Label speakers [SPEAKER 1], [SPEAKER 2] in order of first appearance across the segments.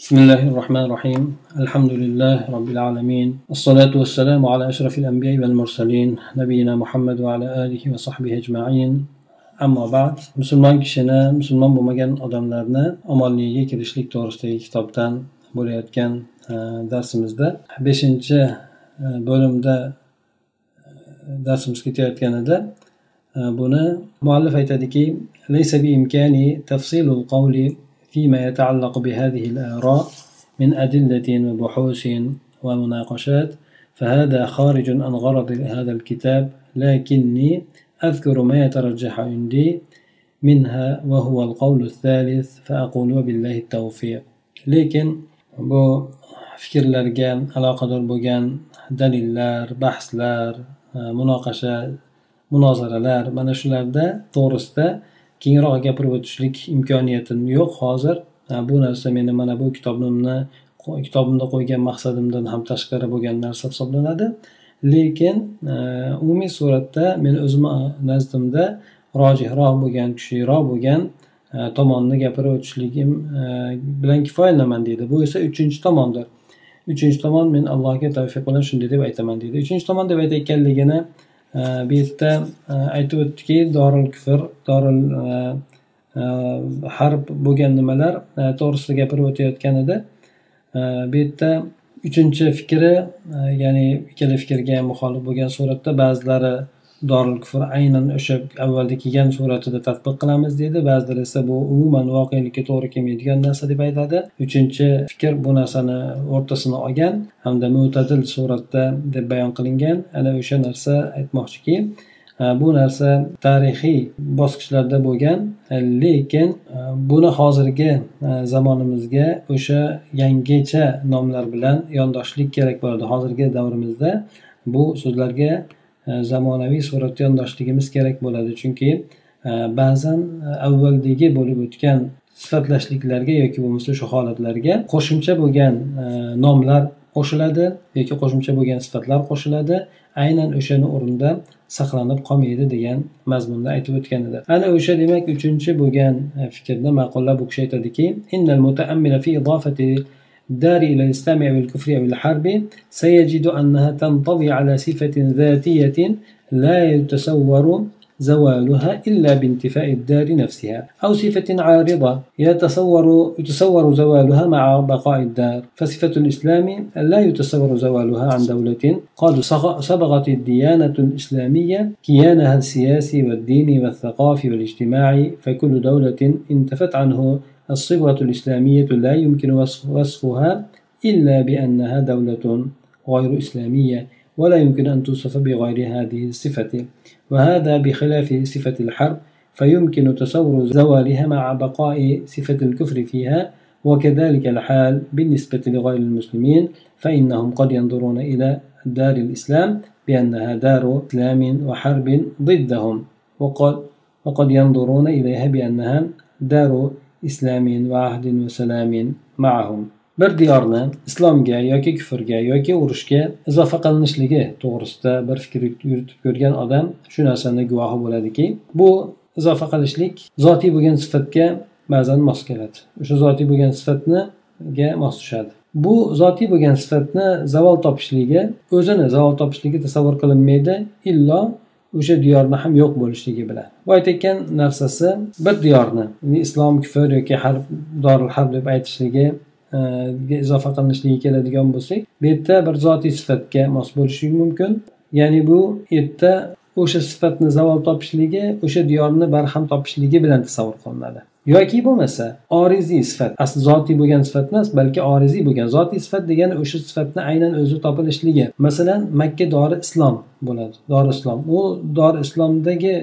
[SPEAKER 1] بسم الله الرحمن الرحيم الحمد لله رب العالمين الصلاة والسلام على أشرف الأنبياء والمرسلين نبينا محمد وعلى آله وصحبه أجمعين ammo ba'd musulmon kishini musulmon bo'lmagan odamlarni omonligiga kirishlik to'g'risidagi kitobdan bo'layotgan e, darsimizda beshinchi e, bo'limda e, darsimiz ketayotgan edi buni muallif aytadiki فيما يتعلق بهذه الآراء من أدلة وبحوث ومناقشات فهذا خارج عن غرض هذا الكتاب لكني أذكر ما يترجح عندي منها وهو القول الثالث فأقول وبالله التوفيق. lekin bu fikrlarga aloqador bo'lgan dalillar bahslar munoqasha munozaralar mana shularda to'g'risida kengroq gapirib o'tishlik imkoniyatim yo'q hozir. Bu narsa meni mana bu kitobimni kitobimda qo'ygan maqsadimdan ham tashqari bo'lgan narsa hisoblanadi. Lekin umumiy suratda men o'zimni nazdimda rojihroq bo'lgan kuchliroq bo'lgan tomonni gapirib o'tishligim bilan kifoyalanaman deydi. Bu esa uchinchi tomondir. Uchinchi tomon men allohga tavfiq bilan shunday deb aytaman deydi. Uchinchi tomon deb aytayotganligini bu yerda aytib o'tdiki doril kufr doril harb bo'lgan nimalar to'g'risida gapirib o'tayotgan edi bu yerda uchinchi fikri ya'ni ikkala fikrga ham muxolif bo'lgan suratda ba'zilari dorul kufr aynan o'sha avvalda kelgan suratida tadbiq qilamiz deydi. Ba'zilar esa bu umuman voqelikka to'g'ri kelmaydigan narsa deb aytadi. Uchinchi fikr bu narsani o'rtasini olgan hamda mo'tadil suratda deb bayon qilingan. Ana o'sha narsa aytmoqchiki bu narsa tarixiy bosqichlarda bo'lgan lekin buni hozirgi zamonimizga o'sha yangicha nomlar bilan yondoshlik kerak bo'ladi. Hozirgi davrimizda bu so'zlarga E, zamonaviy suratga yondoshligimiz kerak bo'ladi. Chunki e, ba'zan e, avvaldagi bo'lib o'tgan sifatlashliklarga yoki bo'lmasa shu holatlarga qo'shimcha bo'lgan nomlar qo'shiladi yoki qo'shimcha bo'lgan sifatlar qo'shiladi. Aynan o'shani o'rnida saqlanib qolmaydi degan mazmunda aytib o'tgan edi ana o'sha demak uchinchi bo'lgan fikrni ma'qullab u kishi aytadiki الدار إلى الإسلام أو الكفر أو الحرب سيجد أنها تنطوي على صفة ذاتية لا يتصور زوالها إلا بانتفاء الدار نفسها أو صفة عارضة يتصور يتصور زوالها مع بقاء الدار. فصفة الإسلام لا يتصور زوالها عن دولة. قد صبغت الديانة الإسلامية كيانها السياسي والديني والثقافي والاجتماعي فكل دولة انتفت عنه الصبغة الإسلامية لا يمكن وصفها إلا بأنها دولة غير إسلامية ولا يمكن أن توصف بغير هذه الصفة. وهذا بخلاف صفة الحرب فيمكن تصور زوالها مع بقاء صفة الكفر فيها. وكذلك الحال بالنسبة لغير المسلمين فإنهم قد ينظرون إلى دار الإسلام بأنها دار إسلام وحرب ضدهم. وقد وقد ينظرون إليها بأنها دار islamin va ahdin va salamin maahum bir diyorni islomga yoki kufrga yoki urushga izofa qilinishligi to'g'risida bir fikr yuritib ko'rgan odam shu narsani guvohi bo'ladiki bu izofa qilishlik zotiy bo'lgan sifatga ba'zan mos keladi. O'sha zotiy bo'lgan sifatniga mos tushadi. Bu zotiy bo'lgan sifatni zavol topishligi o'zini zavol topishligi tasavvur qilinmaydi illo o'sha diyorni ham yo'q bo'lishligi bilan. Bu aytayotgan narsasi bir diyorni islom kufr yoki harb doril harb deb aytishligi e, izofa qilinishligi keladigan bo'lsak bu yerda bir zotiy sifatga mos bo'lishligi mumkin. Ya'ni bu yerda o'sha sifatni zavol topishligi o'sha diyorni barham topishligi bilan tasavvur qilinadi. Yoki bo'lmasa oriziy sifat asli zotiy bo'lgan sifat emas balki oriziy bo'lgan zotiy sifat degani o'sha sifatni aynan o'zi topilishligi. Masalan makka dori islom bo'ladi dori islom. U dori islomdagi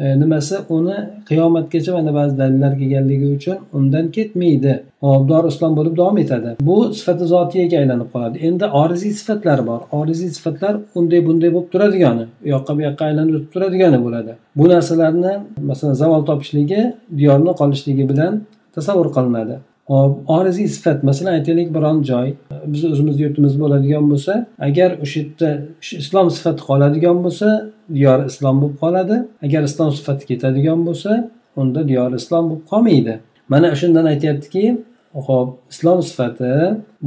[SPEAKER 1] E, nimasi? Uni qiyomatgacha mana ba'zi dalillar kelganligi uchun undan ketmaydi. Obdor islom bo'lib davom etadi. Bu sifati zotiyaga aylanib qoladi. Endi oriziy sifatlar bor. Oriziy sifatlar unday bunday bo'lib turadigani u yoqqa bu yoqqa aylanib o'tib turadigani bo'ladi. Bu narsalarni masalan zavol topishligi diyorni qolishligi bilan tasavvur qilinadi. Hop oriziy sifat masalan aytaylik biron joy bizni o'zimizni yurtimiz bo'ladigan bo'lsa agar o'sha yerda islom sifati qoladigan bo'lsa diyori islom bo'lib qoladi. Agar islom sifati ketadigan bo'lsa unda diyori islom bo'lib qolmaydi. Mana shundan aytyaptiki ho'p islom sifati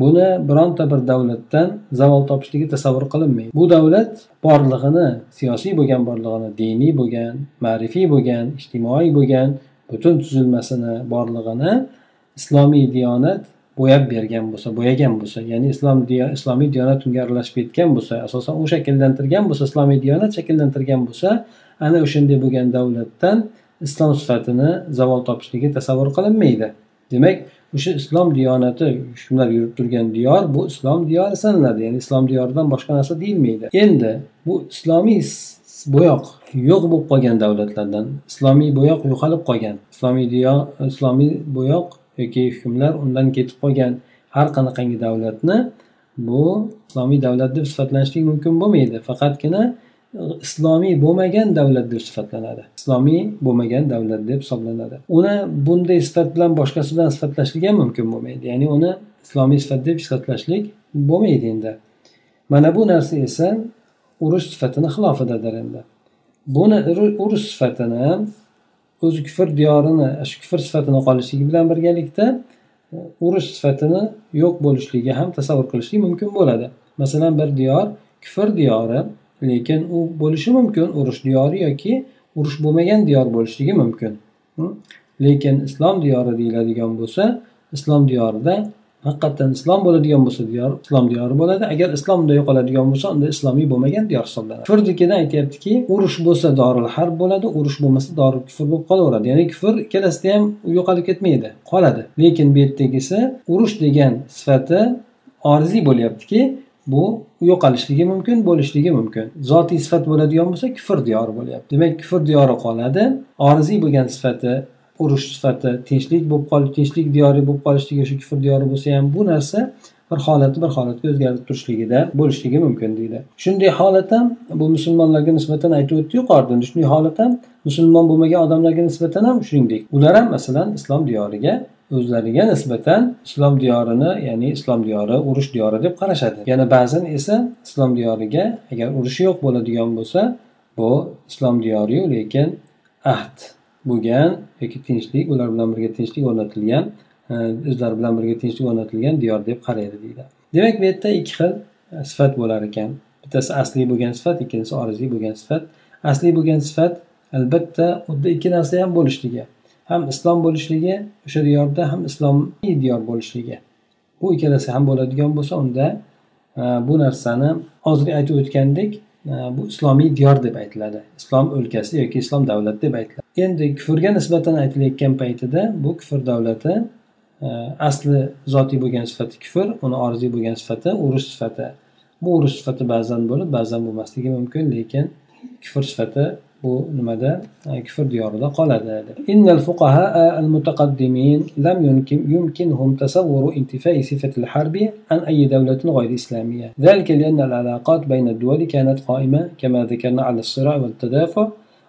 [SPEAKER 1] buni bironta bir davlatdan zavol topishligi tasavvur qilinmaydi. Bu davlat borlig'ini siyosiy bo'lgan borlig'ini diniy bo'lgan ma'rifiy bo'lgan ijtimoiy bo'lgan butun tuzilmasini borlig'ini islomiy diyonat bo'yab bergan bo'lsa bo'yagan bo'lsa ya'ni islom islomiy diyonat unga aralashib ketgan bo'lsa asosan u shakllantirgan bo'lsa islomiy diyonat shakllantirgan bo'lsa ana o'shanday bo'lgan davlatdan islom sifatini zavol topishligi tasavvur qilinmaydi. Demak o'sha islom diyonati hukmlar yurib turgan diyor bu islom diyori sanaladi ya'ni islom diyoridan boshqa narsa deyilmaydi. Endi bu islomiy bo'yoq yo'q bo'lib qolgan davlatlardan islomiy bo'yoq yo'qolib qolgan islomiy diyor islomiy bo'yoq yoki hukmlar undan ketib qolgan har qanaqangi davlatni bu islomiy davlat deb sifatlanishlik mumkin bo'lmaydi. Faqatgina islomiy bo'lmagan davlat deb sifatlanadi. Islomiy bo'lmagan davlat deb hisoblanadi. Uni bunday sifat bilan boshqasi bilan sifatlashlik ham mumkin bo'lmaydi. Ya'ni uni islomiy sifat deb sifatlashlik bo'lmaydi endi. Mana bu narsa esa urush sifatini xilofidadir endi. Buni urush sifatini o'zi kufr diyorini shu kufr sifatini qolishligi bilan birgalikda e, urush sifatini yo'q bo'lishligi ham tasavvur qilishlik mumkin bo'ladi. Masalan bir diyor kufr diyori lekin u bo'lishi mumkin urush diyori yoki urush bo'lmagan diyor bo'lishligi mumkin. Lekin islom diyori deyiladigan bo'lsa islom diyorida haqiqatdan islom bo'ladigan bo'lsa diyor islom diyori bo'ladi. Agar islom yo'qoladigan bo'lsa unda islomiy bo'lmagan diyor hisoblanadi. Kufrnikidan aytyaptiki urush bo'lsa doril harb bo'ladi urush bo'lmasa dori kufr bo'lib qolaveradi. Ya'ni kufr ikkalasida ham yo'qolib ketmaydi qoladi. Lekin bu yerdagisi urush degan sifati oriziy bo'lyaptiki bu yo'qolishligi mumkin bo'lishligi mumkin. Zotiy sifat bo'ladigan bo'lsa kufr diyori bo'lyapti. Demak kufr diyori qoladi oriziy bo'lgan sifati urush sifati tinchlik bo'lib qolib tinchlik diyori bo'lib qolishligi shu kufr diyori bo'lsa ham bu narsa bir holatni bir holatga o'zgarib turishligida bo'lishligi mumkin deydi. Shunday holat ham bu musulmonlarga nisbatan aytib o'tdi yuqorida shunday holat ham musulmon bo'lmagan odamlarga nisbatan ham shuningdek. Ular ham masalan islom diyoriga o'zlariga nisbatan islom diyorini ya'ni islom diyori urush diyori deb qarashadi. Yana ba'zan esa islom diyoriga agar urushi yo'q bo'ladigan bo'lsa bu islom diyoriyu lekin ahd bo'lgan yoki tinchlik ular bilan birga tinchlik o'rnatilgan e, o'zlari bilan birga tinchlik o'rnatilgan diyor deb qaraydi deydi. Demak bu yerda ikki xil e, sifat bo'lar ekan. Bittasi asliy bo'lgan sifat ikkinchisi oriziy bo'lgan sifat. Asliy bo'lgan sifat albatta xuddi ikki narsa ham bo'lishligi ham islom bo'lishligi o'sha diyorda ham islomiy diyor bo'lishligi. Bu ikkalasi ham bo'ladigan bo'lsa unda e, bu narsani hozir aytib o'tgandek bu islomiy diyor deb aytiladi. Islom o'lkasi yoki islom davlati deb aytiladi. endi kufrga nisbatan aytilayotgan paytida bu kufr davlati e, asli zotiy bo'lgan sifati kufr uni orziy bo'lgan sifati urush sifati bu urush sifati ba'zan bo'lib ba'zan bo'lmasligi mumkin lekin kufr sifati bu nimada kufr diyorida qoladi إن الفقهاء المتقدمين لم يمكن يمكنهم تصور انتفاء صفة الحرب عن أي دولة غير إسلامية ذلك لأن العلاقات بين الدول كانت قائمة كما ذكرنا على الصراع والتدافع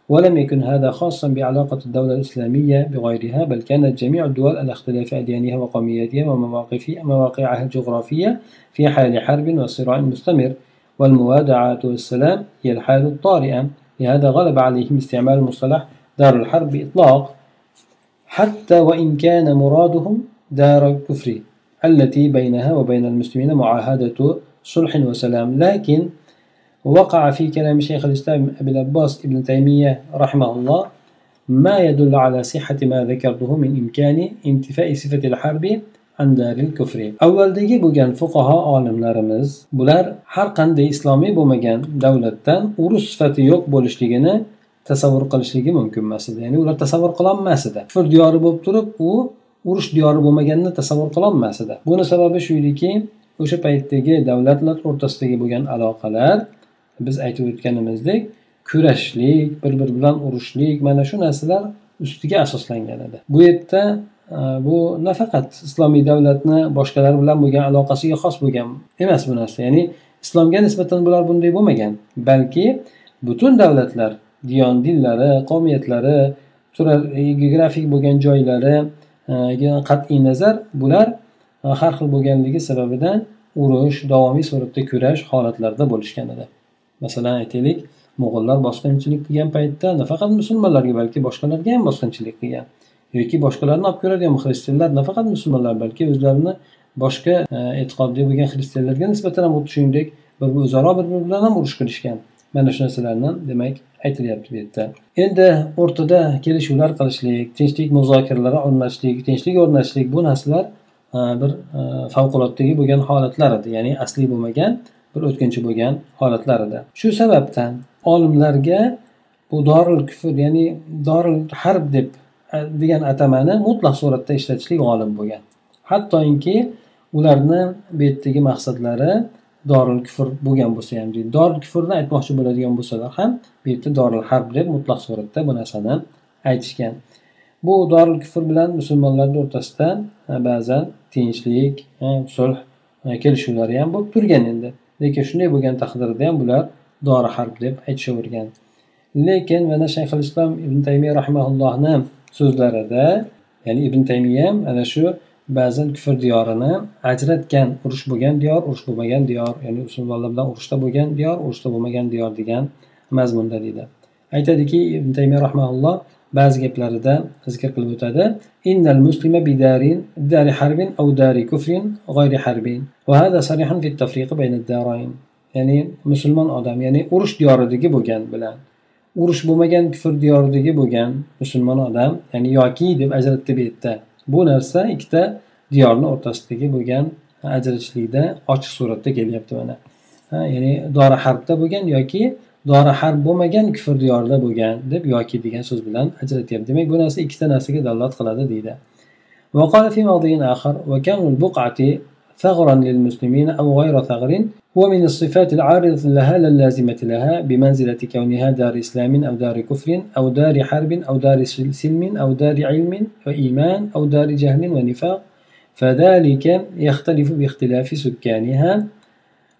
[SPEAKER 1] ولم يكن هذا خاصا بعلاقة الدولة الإسلامية بغيرها بل كانت جميع الدول على اختلاف أديانها وقومياتها ومواقفها مواقعها الجغرافية في حال حرب وصراع مستمر. والموادعة والسلام هي الحالة الطارئة. لهذا غلب عليهم استعمال المصطلح دار الحرب بإطلاق حتى وإن كان مرادهم دار الكفر التي بينها وبين المسلمين معاهدة صلح وسلام. لكن وقع في كلام شيخ الإسلام أبي العباس ابن تيمية رحمه الله ما يدل على صحة ما ذكرته من إمكان انتفاء صفة الحرب andaril kufri avvaldagi bo'lgan fuqaho olimlarimiz bular har qanday islomiy bo'lmagan davlatdan urush sifati yo'q bo'lishligini tasavvur qilishligi mumkin emas edi ya'ni ular tasavvur qilolmas edi kufr diyori bo'lib turib u urush diyori bo'lmaganini tasavvur qilolmas edi buni sababi shu ediki o'sha paytdagi davlatlar o'rtasidagi bo'lgan aloqalar biz aytib o'tganimizdek kurashlik bir biri bilan urushlik mana shu narsalar ustiga asoslangan edi. Bu yerda e, bu nafaqat islomiy davlatni boshqalar bilan bo'lgan aloqasiga xos bo'lgan emas bu narsa. Ya'ni islomga nisbatan bular bunday bo'lmagan balki butun davlatlar diyon dinlari qavmiyatlari turar e, geografik bo'lgan joylari e, qat'iy nazar bular har xil bo'lganligi sababidan urush davomiy suratda kurash holatlarida bo'lishgan edi. Masalan aytaylik mo'g'ullar bosqinchilik qilgan paytda nafaqat musulmonlarga balki boshqalarga ham bosqinchilik qilgan yoki boshqalarni olib ko'radigan xristianlar nafaqat musulmonlar balki o'zlarini boshqa e, e'tiqodli bo'lgan xristianlarga nisbatan ham xuddi shuningdek bir o'zaro bir biri bilan ham urush qilishgan. Mana shu narsalarni demak aytilyapti bu yerda. Endi o'rtada kelishuvlar qilishlik tinchlik muzokaralari o'rnatishlik tinchlik o'rnatishlik bu narsalar e, bir e, favqulodda bo'lgan holatlar edi ya'ni asli bo'lmagan bir o'tkinchi bo'lgan holatlarida shu sababdan olimlarga bu doril kufr ya'ni doril harb deb e, degan atamani mutlaq suratda ishlatishlik g'olib bo'lgan. Hattoki ularni bu yerdagi maqsadlari doril kufr bo'lgan bo'lsa ham deydi. Doril kufrni aytmoqchi bo'ladigan bo'lsalar ham bu yerda doril harb deb mutlaq suratda bu narsani aytishgan. Bu doril kufr bilan musulmonlarni o'rtasida e, ba'zan tinchlik e, sulh kelishuvlari ham bo'lib turgan endi. Lekin shunday bo'lgan taqdirda ham bular dori harb deb aytishavergan. Lekin mana shayxul islom ibn taymiya rahimaullohni so'zlarida ya'ni ibn taymiya ana shu ba'zan kufr diyorini ajratgan urush bo'lgan diyor urush bo'lmagan diyor ya'ni musulmonlar bilan urushda bo'lgan diyor urushda bo'lmagan diyor degan mazmunda deydi. Aytadiki ibn taymiya rahmaulloh ba'zi gaplarida zikr qilib o'tadi. Innal muslima bidarin dari harbin aw dari kufrin g'ayri harbin. Va hada sarihun fi tafriq bayna darayn ya'ni musulmon odam ya'ni urush diyoridagi bo'lgan bilan. Urush bo'lmagan kufr diyoridagi bo'lgan musulmon odam ya'ni yoki deb ajratdi bu yerda. Bu narsa ikkita diyorni o'rtasidagi bo'lgan ajratishlikda ochiq suratda kelyapti mana. Ya'ni dori harbda bo'lgan yoki dori harb bo'lmagan kufr diyorida bo'lgan deb yoki degan so'z bilan ajratyapti demak bu narsa ikkita narsaga dalolat qiladi deydi. وقال في موضع آخر وكون البقعة ثغرا للمسلمين أو غير ثغر هو من الصفات العارضة لها لا اللازمة لها بمنزلة كونها دار إسلام أو دار كفر أو دار حرب أو دار سلم أو دار علم وإيمان أو دار جهل ونفاق فذلك يختلف باختلاف سكانها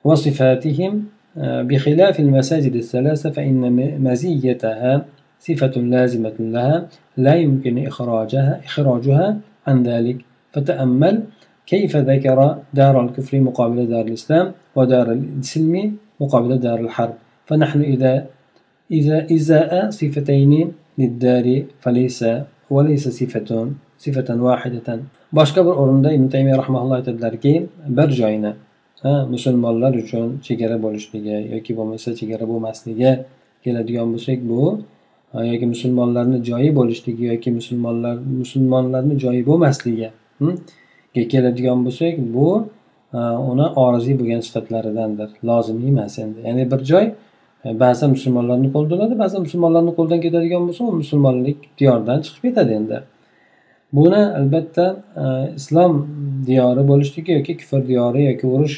[SPEAKER 1] وصفاتهم بخلاف المساجد الثلاثة فإن مزيتها صفة لازمة لها لا يمكن إخراجها إخراجها عن ذلك. فتأمل كيف ذكر دار الكفر مقابل دار الإسلام ودار السلم مقابل دار الحرب. فنحن إذا إذا إزاء صفتين للدار فليس وليس صفة صفة واحدة. boshqa bir o'rinda ibn taymiya rahmaulloh aytadilarki joyni musulmonlar uchun chegara bo'lishligi yoki bo'lmasa chegara bo'lmasligi keladigan bo'lsak bu yoki musulmonlarni joyi bo'lishligi yoki musulmonlar musulmonlarni joyi bo'lmasligi hm, keladigan bo'lsak bu uni oriziy bo'lgan sifatlaridandir lozimiy emas endi. Ya'ni bir joy e, ba'zan musulmonlarni qo'lida bo'ladi ba'zan musulmonlarni qo'lidan ketadigan bo'lsa u musulmonlik diyoridan chiqib ketadi endi. Buni albatta e, islom diyori bo'lishligi yoki kufr diyori yoki urush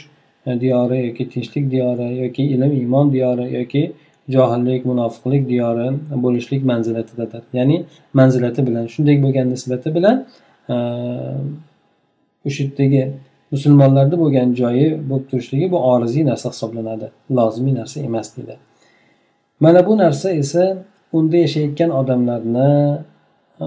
[SPEAKER 1] diyori yoki tinchlik diyori yoki ilm iymon diyori yoki johillik munofiqlik diyori bo'lishlik manzilatidadir. Ya'ni manzilati bilan shunday bo'lgan nisbati bilan e, o'sha yerdagi musulmonlarda bo'lgan joyi bo'lib turishligi bu oriziy narsa hisoblanadi. Lozimiy narsa emas deydi. Mana bu narsa esa unda yashayotgan odamlarni e,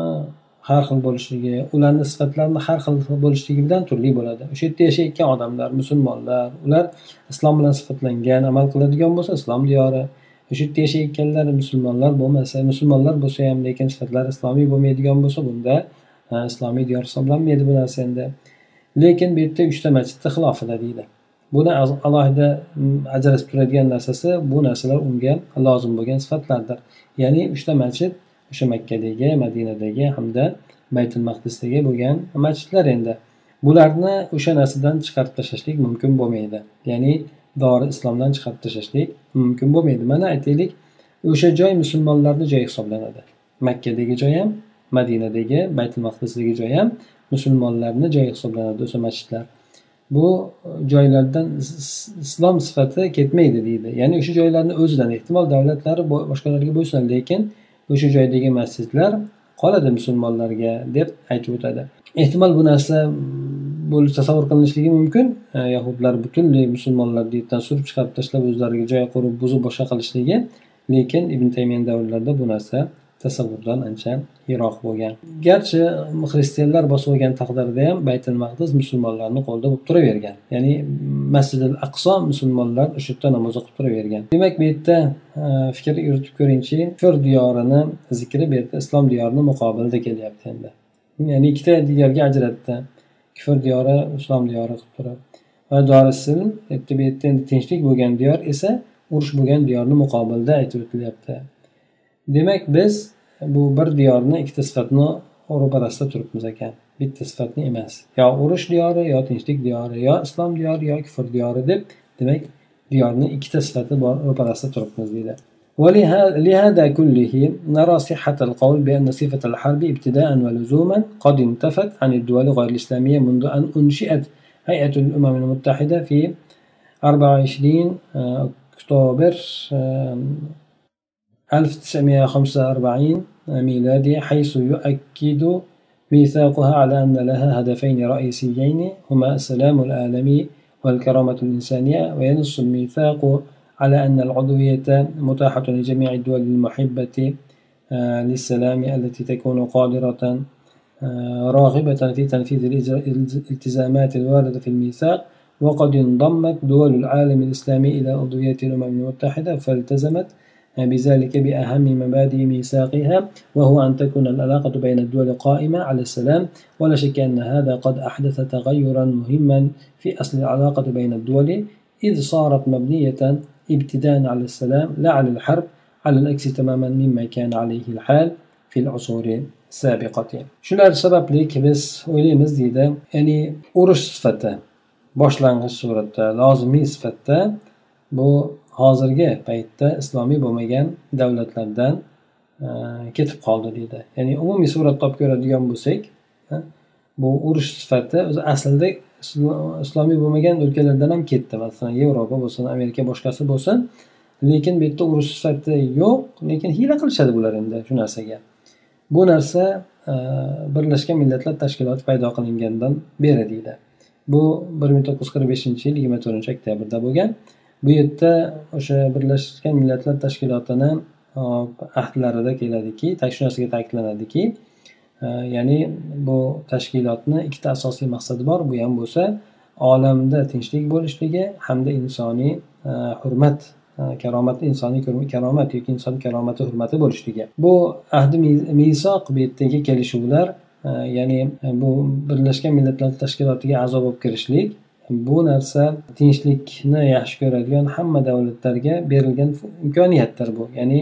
[SPEAKER 1] har xil bo'lishligi ularni sifatlarini har xil bo'lishligi bilan turli bo'ladi. O'sha yerda yashayotgan odamlar musulmonlar ular islom bilan sifatlangan amal qiladigan bo'lsa islom diyori. O'sha yerda yashayotganlar musulmonlar bo'lmasa musulmonlar bo'lsa ham lekin sifatlari islomiy bo'lmaydigan bo'lsa bunda islomiy diyor hisoblanmaydi bu narsa endi. Lekin bu yerda uchta masjidni xilofida deydi. Buni alohida ajralib turadigan narsasi bu narsalar unga lozim bo'lgan sifatlardir. Ya'ni uchta masjid o'sha makkadagi madinadagi hamda baytul maqdisdagi bo'lgan masjidlar endi. Bularni o'sha narsadan chiqarib tashlashlik mumkin bo'lmaydi. Ya'ni dori islomdan chiqarib tashlashlik mumkin bo'lmaydi. Mana aytaylik o'sha joy musulmonlarni joyi hisoblanadi. Makkadagi joy ham madinadagi baytul maqdisdagi joy ham musulmonlarni joyi hisoblanadi o'sha masjidlar. Bu joylardan islom sifati ketmaydi deydi. Ya'ni o'sha joylarni o'zidan ehtimol davlatlari boshqalarga bo'lsin lekin o'sha joydagi masjidlar qoladi musulmonlarga deb aytib o'tadi. Ehtimol bu narsa mm, bo'lib tasavvur qilinishligi mumkin. E, yahudlar butunlay musulmonlarni yerdan surib chiqarib tashlab o'zlariga joy qurib buzib boshqa qilishligi. Lekin ibn taymiya davrlarida bu narsa tasavvurdan ancha yiroq bo'lgan. Garchi xristianlar bosib olgan taqdirda ham baytul maqdis musulmonlarni qo'lida bo'lib turavergan. Ya'ni masjidil aqso musulmonlar o'sha yerda namoz o'qib turavergan. Demak bu yerda e, fikr yuritib ko'ringchi kufr diyorini zikri bu yerda islom diyorini muqobilida kelyapti endi. Ya'ni ikkita diyorga ajratdi. Kufr diyori islom diyori qilib turib. Va dorisil bu yerda endi tinchlik bo'lgan diyor esa urush bo'lgan diyorni muqobilida aytib o'tilyapti. demak biz bu bir diyorni ikkita sifatni ro'parasida turibmiz ekan bitta sifatni emas yo urush diyori yo tinchlik diyori yo islom diyori yo kufr diyori deb demak diyorni ikkita sifati bor ro'parasida turibmiz deydi ولهذا كله نرى صحة القول بأن صفة الحرب ابتداء ولزوما قد انتفت عن الدول غير الإسلامية منذ أن أنشئت هيئة الأمم المتحدة في 24 أكتوبر 1945 ميلادي حيث يؤكد ميثاقها على أن لها هدفين رئيسيين هما السلام العالمي والكرامة الإنسانية وينص الميثاق على أن العضوية متاحة لجميع الدول المحبة آه، للسلام التي تكون قادرة آه، راغبة في تنفيذ الالتزامات الواردة في الميثاق. وقد انضمت دول العالم الإسلامي إلى عضوية الأمم المتحدة فالتزمت بذلك بأهم مبادئ ميثاقها وهو أن تكون العلاقة بين الدول قائمة على السلام. ولا شك أن هذا قد أحدث تغيرا مهما في أصل العلاقة بين الدول إذ صارت مبنية ابتداء على السلام لا على الحرب على العكس تماما مما كان عليه الحال في العصور السابقة. shular sababli biz o'ylaymiz deydi ya'ni urush sifati boshlang'ich suratda lozimiy sifatda bu hozirgi paytda islomiy bo'lmagan davlatlardan e, ketib qoldi deydi. Ya'ni umumiy suratda olib ko'radigan bo'lsak e, bu urush sifati o'zi aslida islomiy bo'lmagan o'lkalardan ham ketdi. Masalan yevropa bo'lsin amerika boshqasi bo'lsin lekin bu yerda urush sifati yo'q lekin hiyla qilishadi bular endi shu narsaga. Bu narsa e, birlashgan millatlar tashkiloti paydo qilingandan beri deydi. Bu bir ming to'qqiz yuz qirq beshinchi yil yigirma to'rtinchi oktyabrda bo'lgan. Bu yerda o'sha birlashgan millatlar tashkilotini ahdlarida keladiki shu ta'kidlanadiki e, ya'ni bu tashkilotni ikkita asosiy maqsadi bor. Bu ham bo'lsa olamda tinchlik bo'lishligi hamda insoniy e, hurmat e, karomat insoniy karomat yoki inson karomati hurmati bo'lishligi. Bu ahdi misoq bu yerdagi kelishuvlar ya'ni bu birlashgan millatlar tashkilotiga a'zo bo'lib kirishlik bu narsa tinchlikni yaxshi ko'radigan hamma davlatlarga berilgan imkoniyatdir bu. Ya'ni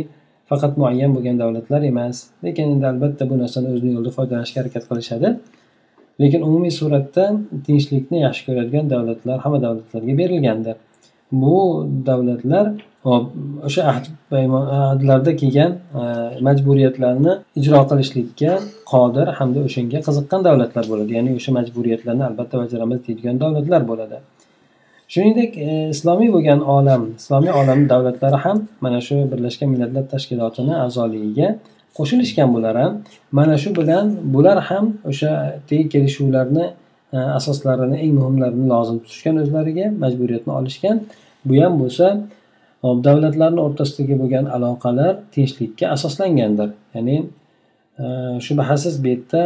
[SPEAKER 1] faqat muayyan bo'lgan davlatlar emas. Lekin endi albatta bu narsani o'zini yo'lida foydalanishga harakat qilishadi. Lekin umumiy suratda tinchlikni yaxshi ko'radigan davlatlar hamma davlatlarga berilgandir. Bu davlatlar o'sha ahd ahdlarda kelgan e, majburiyatlarni ijro qilishlikka qodir hamda o'shanga qiziqqan davlatlar bo'ladi. Ya'ni o'sha majburiyatlarni albatta bajaramiz deydigan davlatlar bo'ladi. Shuningdek e, islomiy bo'lgan olam islomiy olam davlatlari ham mana shu birlashgan millatlar tashkilotini a'zoligiga qo'shilishgan bular ham mana shu bilan bular ham o'sha kelishuvlarni E, asoslarini eng muhimlarini lozim tutishgan o'zlariga majburiyatni olishgan. Bu ham bo'lsa e, davlatlarni o'rtasidagi bo'lgan aloqalar tinchlikka asoslangandir. Ya'ni e, shubhasiz bu yerda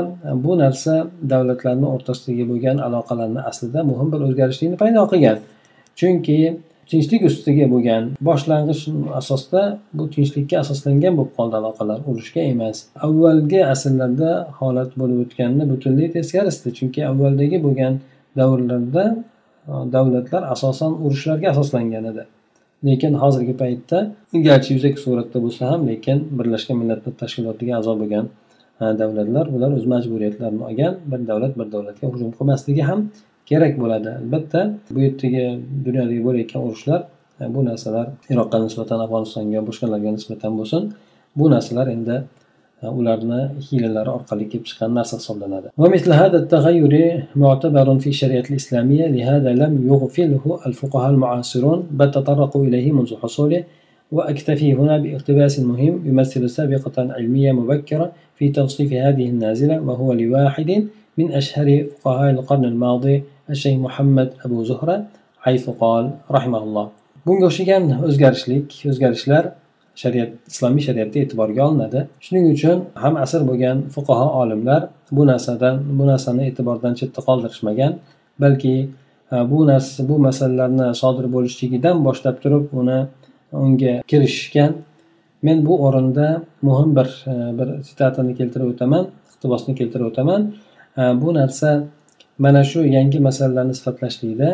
[SPEAKER 1] bu narsa davlatlarni o'rtasidagi bo'lgan aloqalarni aslida muhim bir o'zgarishlikni paydo qilgan. Chunki tinchlik ustiga bo'lgan boshlang'ich asosda bu tinchlikka asoslangan bo'lib qoldi aloqalar urushga emas. Avvalgi asrlarda holat bo'lib o'tganini butunlay teskarisida chunki avvaldagi bo'lgan davrlarda e, davlatlar asosan urushlarga asoslangan edi. Lekin hozirgi paytda garchi yuzaki suratda bo'lsa ham lekin birlashgan millatlar tashkilotiga a'zo bo'lgan e, davlatlar bular o'z majburiyatlarini olgan bir davlat bir davlatga hujum qilmasligi ham kerak bo'ladi albatta bu yerdagi dunyodagi bo'layotgan urushlar bu narsalar iroqqa nisbatan afg'onistonga boshqalarga nisbatan bo'lsin bu narsalar endi ularni hiylalari orqali kelib chiqqan narsa hisoblanadi وأكتفي هنا باقتباس مهم يمثل سابقة علمية مبكرة في توصيف هذه النازلة وهو لواحد من أشهر فقهاء القرن الماضي shayx muhammad abu zuhra ayfuqol rahimaulloh bunga o'xshagan o'zgarishlik o'zgarishlar shariat islomiy shariatda e'tiborga olinadi. Shuning uchun ham asr bo'lgan fuqaho olimlar bu narsadan bu narsani e'tibordan chetda qoldirishmagan balki e, bu narsa bu masalalarni sodir bo'lishligidan boshlab turib uni unga kirishishgan. Men bu o'rinda muhim bir e, bir sitatani keltirib o'taman iqtibosni keltirib o'taman. E, bu narsa mana shu yangi masalalarni sifatlashlikda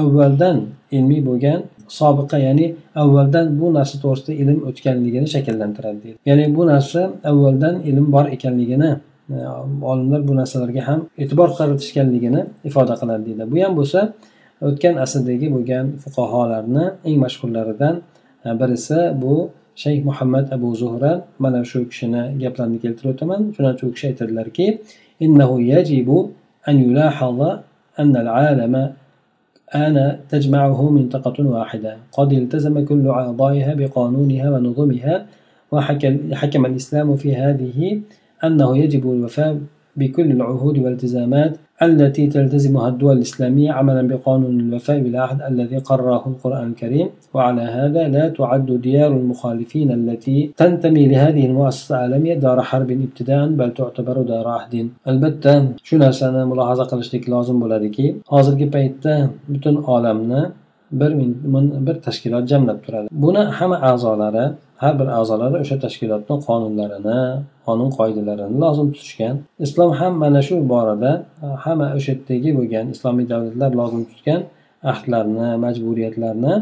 [SPEAKER 1] avvaldan ilmiy bo'lgan sobiqa ya'ni avvaldan bu narsa to'g'risida ilm o'tganligini shakllantiradi deydi. Ya'ni bu narsa avvaldan ilm bor ekanligini olimlar bu narsalarga ham e'tibor qaratishganligini ifoda qiladi deydi. Bu ham bo'lsa o'tgan asrdagi bo'lgan fuqarolarni eng mashhurlaridan birisi bu shayx muhammad abu zuhra. Mana shu kishini gaplarini keltirib o'taman. Chunonchi u kishi aytadilarki أن يلاحظ أن العالم آن تجمعه منطقة واحدة. قد التزم كل أعضائها بقانونها ونظمها وحكم الإسلام في هذه أنه يجب الوفاء بكل العهود والالتزامات التي تلتزمها الدول الإسلامية عملا بقانون الوفاء بالعهد الذي قرره القرآن الكريم. وعلى هذا لا تعد ديار المخالفين التي تنتمي لهذه المؤسسة العالمية دار حرب ابتداء بل تعتبر دار عهد. albatta shu narsani mulohaza qilishlik lozim bo'ladiki hozirgi paytda butun olamni bir bir tashkilot jamlab turadi. Buni hamma a'zolari har bir a'zolari o'sha tashkilotni qonunlarini qonun qoidalarini lozim tutishgan. Islom ham mana shu borada e, hamma o'sha yerdagi bo'lgan islomiy davlatlar lozim tutgan ahdlarni majburiyatlarni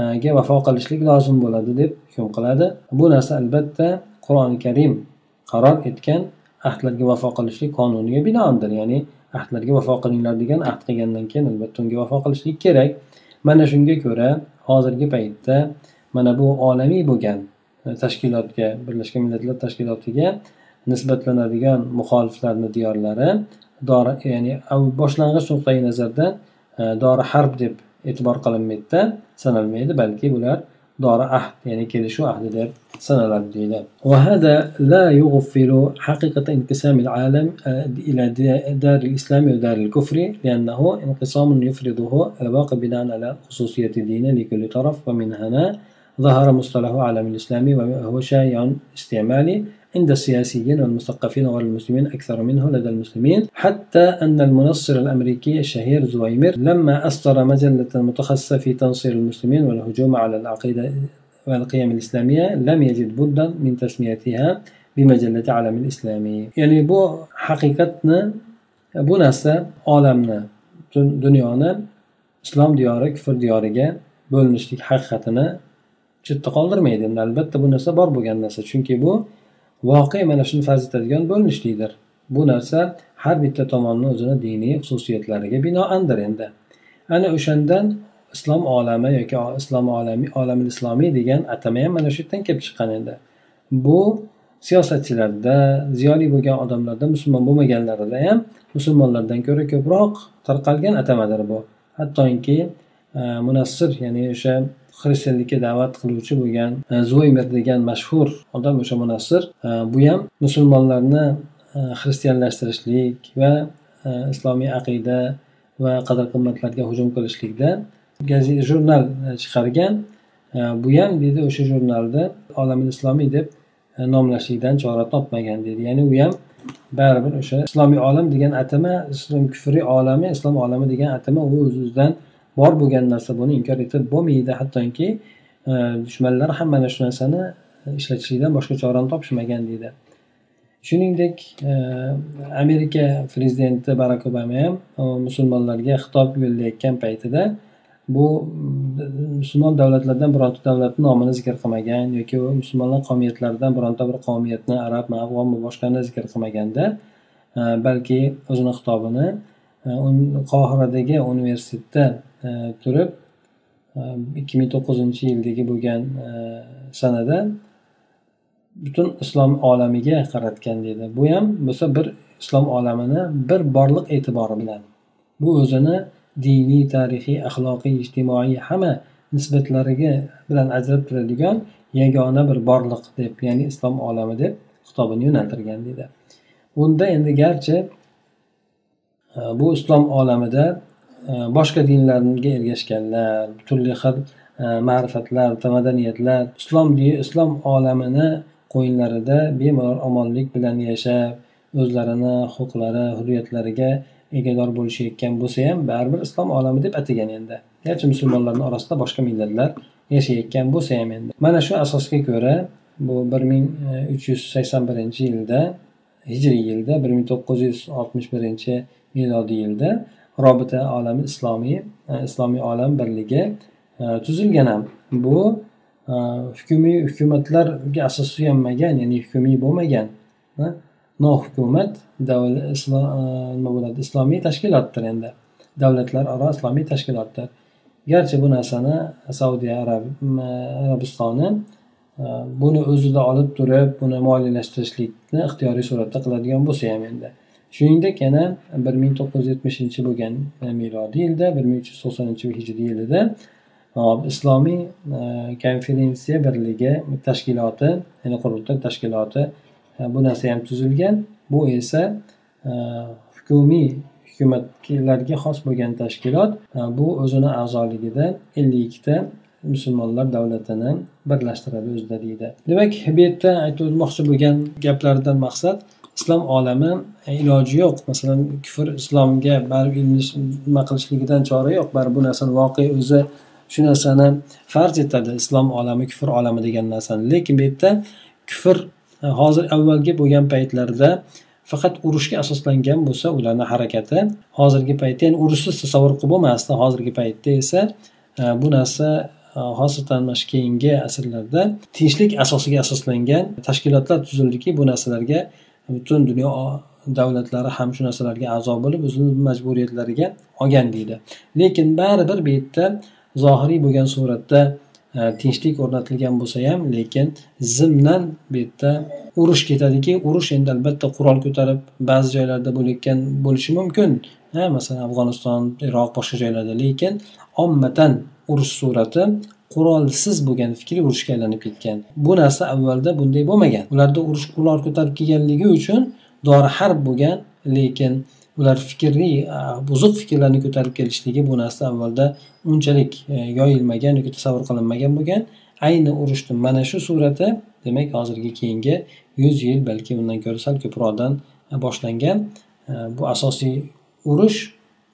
[SPEAKER 1] e, ga vafo qilishlik lozim bo'ladi deb hukm qiladi. Bu narsa albatta qur'oni karim qaror etgan ahdlarga vafo qilishlik qonuniga binoandir ya'ni ahdlarga vafo qilinglar degan ahd qilgandan keyin albatta unga vafo qilishlik kerak. Mana shunga ko'ra hozirgi paytda mana bu olamiy bo'lgan tashkilotga birlashgan millatlar tashkilotiga nisbatlanadigan muxoliflarni diyorlari dori ya'ni boshlang'ich nuqtai nazardan e, dori harb deb e'tibor qilinmaydida sanalmaydi balki bular dori ahd ya'ni kelishuv ahdi deb sanaladi deydi وهذا لا يغفل حقيقة انقسام العالم إلى دار الإسلام ودار الكفر لأنه انقسام يفرضه الواقع بناء على خصوصية الدين لكل طرف ومن هنا ظهر مصطلح عالم الإسلامي وهو شائع استعمالي. عند السياسيين والمثقفين وغير المسلمين أكثر منه لدى المسلمين حتى أن المنصر الأمريكي الشهير زويمر لما أصدر مجلة متخصصة في تنصير المسلمين والهجوم على العقيدة والقيم الإسلامية لم يجد بدا من تسميتها بمجلة عالم الإسلامي يعني بو حقيقتنا بو narsa olamni dunyoni islom diyori kufr diyoriga bo'linishlik haqiqatini chetda qoldirmaydi endi albatta bu narsa bor bo'lgan narsa chunki bu voqea mana shuni farz etadigan bo'linishlikdir bu narsa har bitta tomonni o'zini diniy xususiyatlariga binoandir endi. Ana o'shandan islom olami yoki islom olami olami islomiy degan atama ham mana shu yerdan kelib chiqqan endi bu siyosatchilarda ziyoli bo'lgan odamlarda musulmon bo'lmaganlarida ham musulmonlardan ko'ra ko'proq tarqalgan atamadir bu. Hattoki e, munassir ya'ni o'sha xristianlikka da'vat qiluvchi bo'lgan e, zoymer degan mashhur odam o'sha munassir e, bu ham musulmonlarni e, xristianlashtirishlik va e, islomiy aqida va qadr qimmatlarga hujum qilishlikda jurnal chiqargan. Bu ham deydi o'sha jurnalda olamil islomiy deb nomlashlikdan chora topmagan deydi ya'ni u ham baribir o'sha islomiy olam degan atama islom kufriy olami islom olami degan atama u o'z o'zidan bor bo'lgan narsa buni inkor etib bo'lmaydi. Hattoki e, dushmanlar ham mana shu narsani ishlatishlikdan boshqa chorani topishmagan deydi. Shuningdek e, amerika prezidenti barak obama ham e, musulmonlarga xitob yo'llayotgan paytida bu musulmon davlatlardan bironta davlatni nomini zikr qilmagan yoki musulmonlar qavmiyatlaridan bironta bir qavmiyatni arabmi afg'onmi boshqani zikr qilmaganda balki o'zini xitobini qohiradagi universitetda E, turib e, ikki ming to'qqizinchi yildagi bo'lgan e, sanada butun islom olamiga qaratgan deydi bu ham bo'lsa bir islom olamini bir borliq e'tibori bilan bu o'zini diniy tarixiy axloqiy ijtimoiy hamma nisbatlariga bilan ajrab turadigan yagona bir borliq deb ya'ni islom olami deb xitobini yo'naltirgan deydi unda endi garchi bu islom olamida boshqa dinlarga ergashganlar turli xil e, ma'rifatlar madaniyatlar islom islom olamini qo'yinlarida bemalol omonlik bilan yashab o'zlarini huquqlari hurriyatlariga egador bo'lishayotgan bo'lsa ham baribir islom olami deb atagan endi. Garchi musulmonlarni orasida boshqa millatlar yashayotgan bo'lsa ham endi. Mana shu asosga ko'ra bu bir ming e, uch yuz sakson birinchi yilda hijriy yilda bir ming to'qqiz yuz oltmish birinchi milodiy yilda robita olami islomiy e, islomiy olam birligi e, tuzilgan ham. Bu e, hukumiy hukumatlarga asos suyanmagan ya'ni hukumiy bo'lmagan nohukumat nima bo'ladi islomiy tashkilotdir endi. Davlatlararo islomiy tashkilotdir. Garchi bu narsani saudiya arabistoni buni o'zida olib turib buni moliyalashtirishlikni ixtiyoriy suratda qiladigan bo'lsa ham endi. Shuningdek yana bir ming to'qqiz yuz yetmishinchi bo'lgan e, milodiy yilda bir ming uch yuz to'qsoninchi hijriy yilida e, islomiy e, konferensiya birligi tashkiloti ya'ni qurultoy tashkiloti bu narsa ham tuzilgan. Bu esa hukumiy hukumatlarga xos bo'lgan tashkilot. Bu o'zini a'zoligida ellik ikkita musulmonlar davlatini birlashtiradi o'zida deydi. Demak bu yerda aytib o'tmoqchi bo'lgan gaplardan maqsad islom olami iloji yo'q. Masalan kufr islomga baribir nima qilishligidan chora yo'q. Baribir bu narsani voqea o'zi shu narsani farz etadi. Islom olami kufr olami degan narsani. Lekin bu yerda kufr e, hozir avvalgi bo'lgan paytlarda faqat urushga asoslangan bo'lsa ularni harakati hozirgi paytda ya'ni urushsiz tasavvur qilib bo'lmasdi. Hozirgi paytda esa e, bu narsa e, xosatan mana shu keyingi asrlarda tinchlik asosiga asoslangan tashkilotlar tuzildiki bu narsalarga butun dunyo davlatlari ham shu narsalarga a'zo bo'lib o'zini majburiyatlariga olgan deydi. Lekin baribir bu yerda zohiriy bo'lgan suratda e, tinchlik o'rnatilgan bo'lsa ham lekin zimdan bu yerda urush ketadiki urush endi albatta qurol ko'tarib ba'zi joylarda bo'layotgan bo'lishi mumkin. E, masalan afg'oniston iroq boshqa joylarda lekin ommatan urush surati qurolsiz bo'lgan fikriy urushga aylanib ketgan. Bu narsa avvalda bunday bo'lmagan. Ularda urush qurol ko'tarib kelganligi uchun dori harb bo'lgan lekin ular fikriy buzuq fikrlarni ko'tarib kelishligi bu narsa avvalda unchalik e, yoyilmagan yoki tasavvur qilinmagan bo'lgan. Ayni urushni mana shu surati demak hozirgi keyingi yuz yil balki undan ko'ra sal ko'proqdan e, boshlangan. E, bu asosiy urush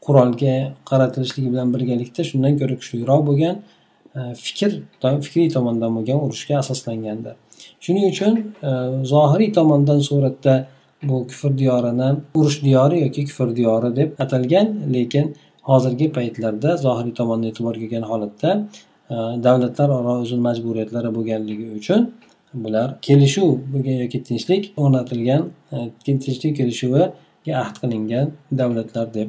[SPEAKER 1] qurolga qaratilishligi bilan birgalikda shundan ko'ra kuchliroq bo'lgan. Fikr doim fikriy tomondan bo'lgan urushga asoslangandir shuning uchun e, zohiriy tomondan suratda bu kufr diyorini urush diyori yoki kufr diyori deb atalgan lekin hozirgi paytlarda zohiriy tomondan e'tiborga kelgan holatda e, davlatlararo o'zini majburiyatlari bo'lganligi uchun bular kelishuv yoki tinchlik o'rnatilgan e, tinchlik kelishuviga ahd qilingan davlatlar deb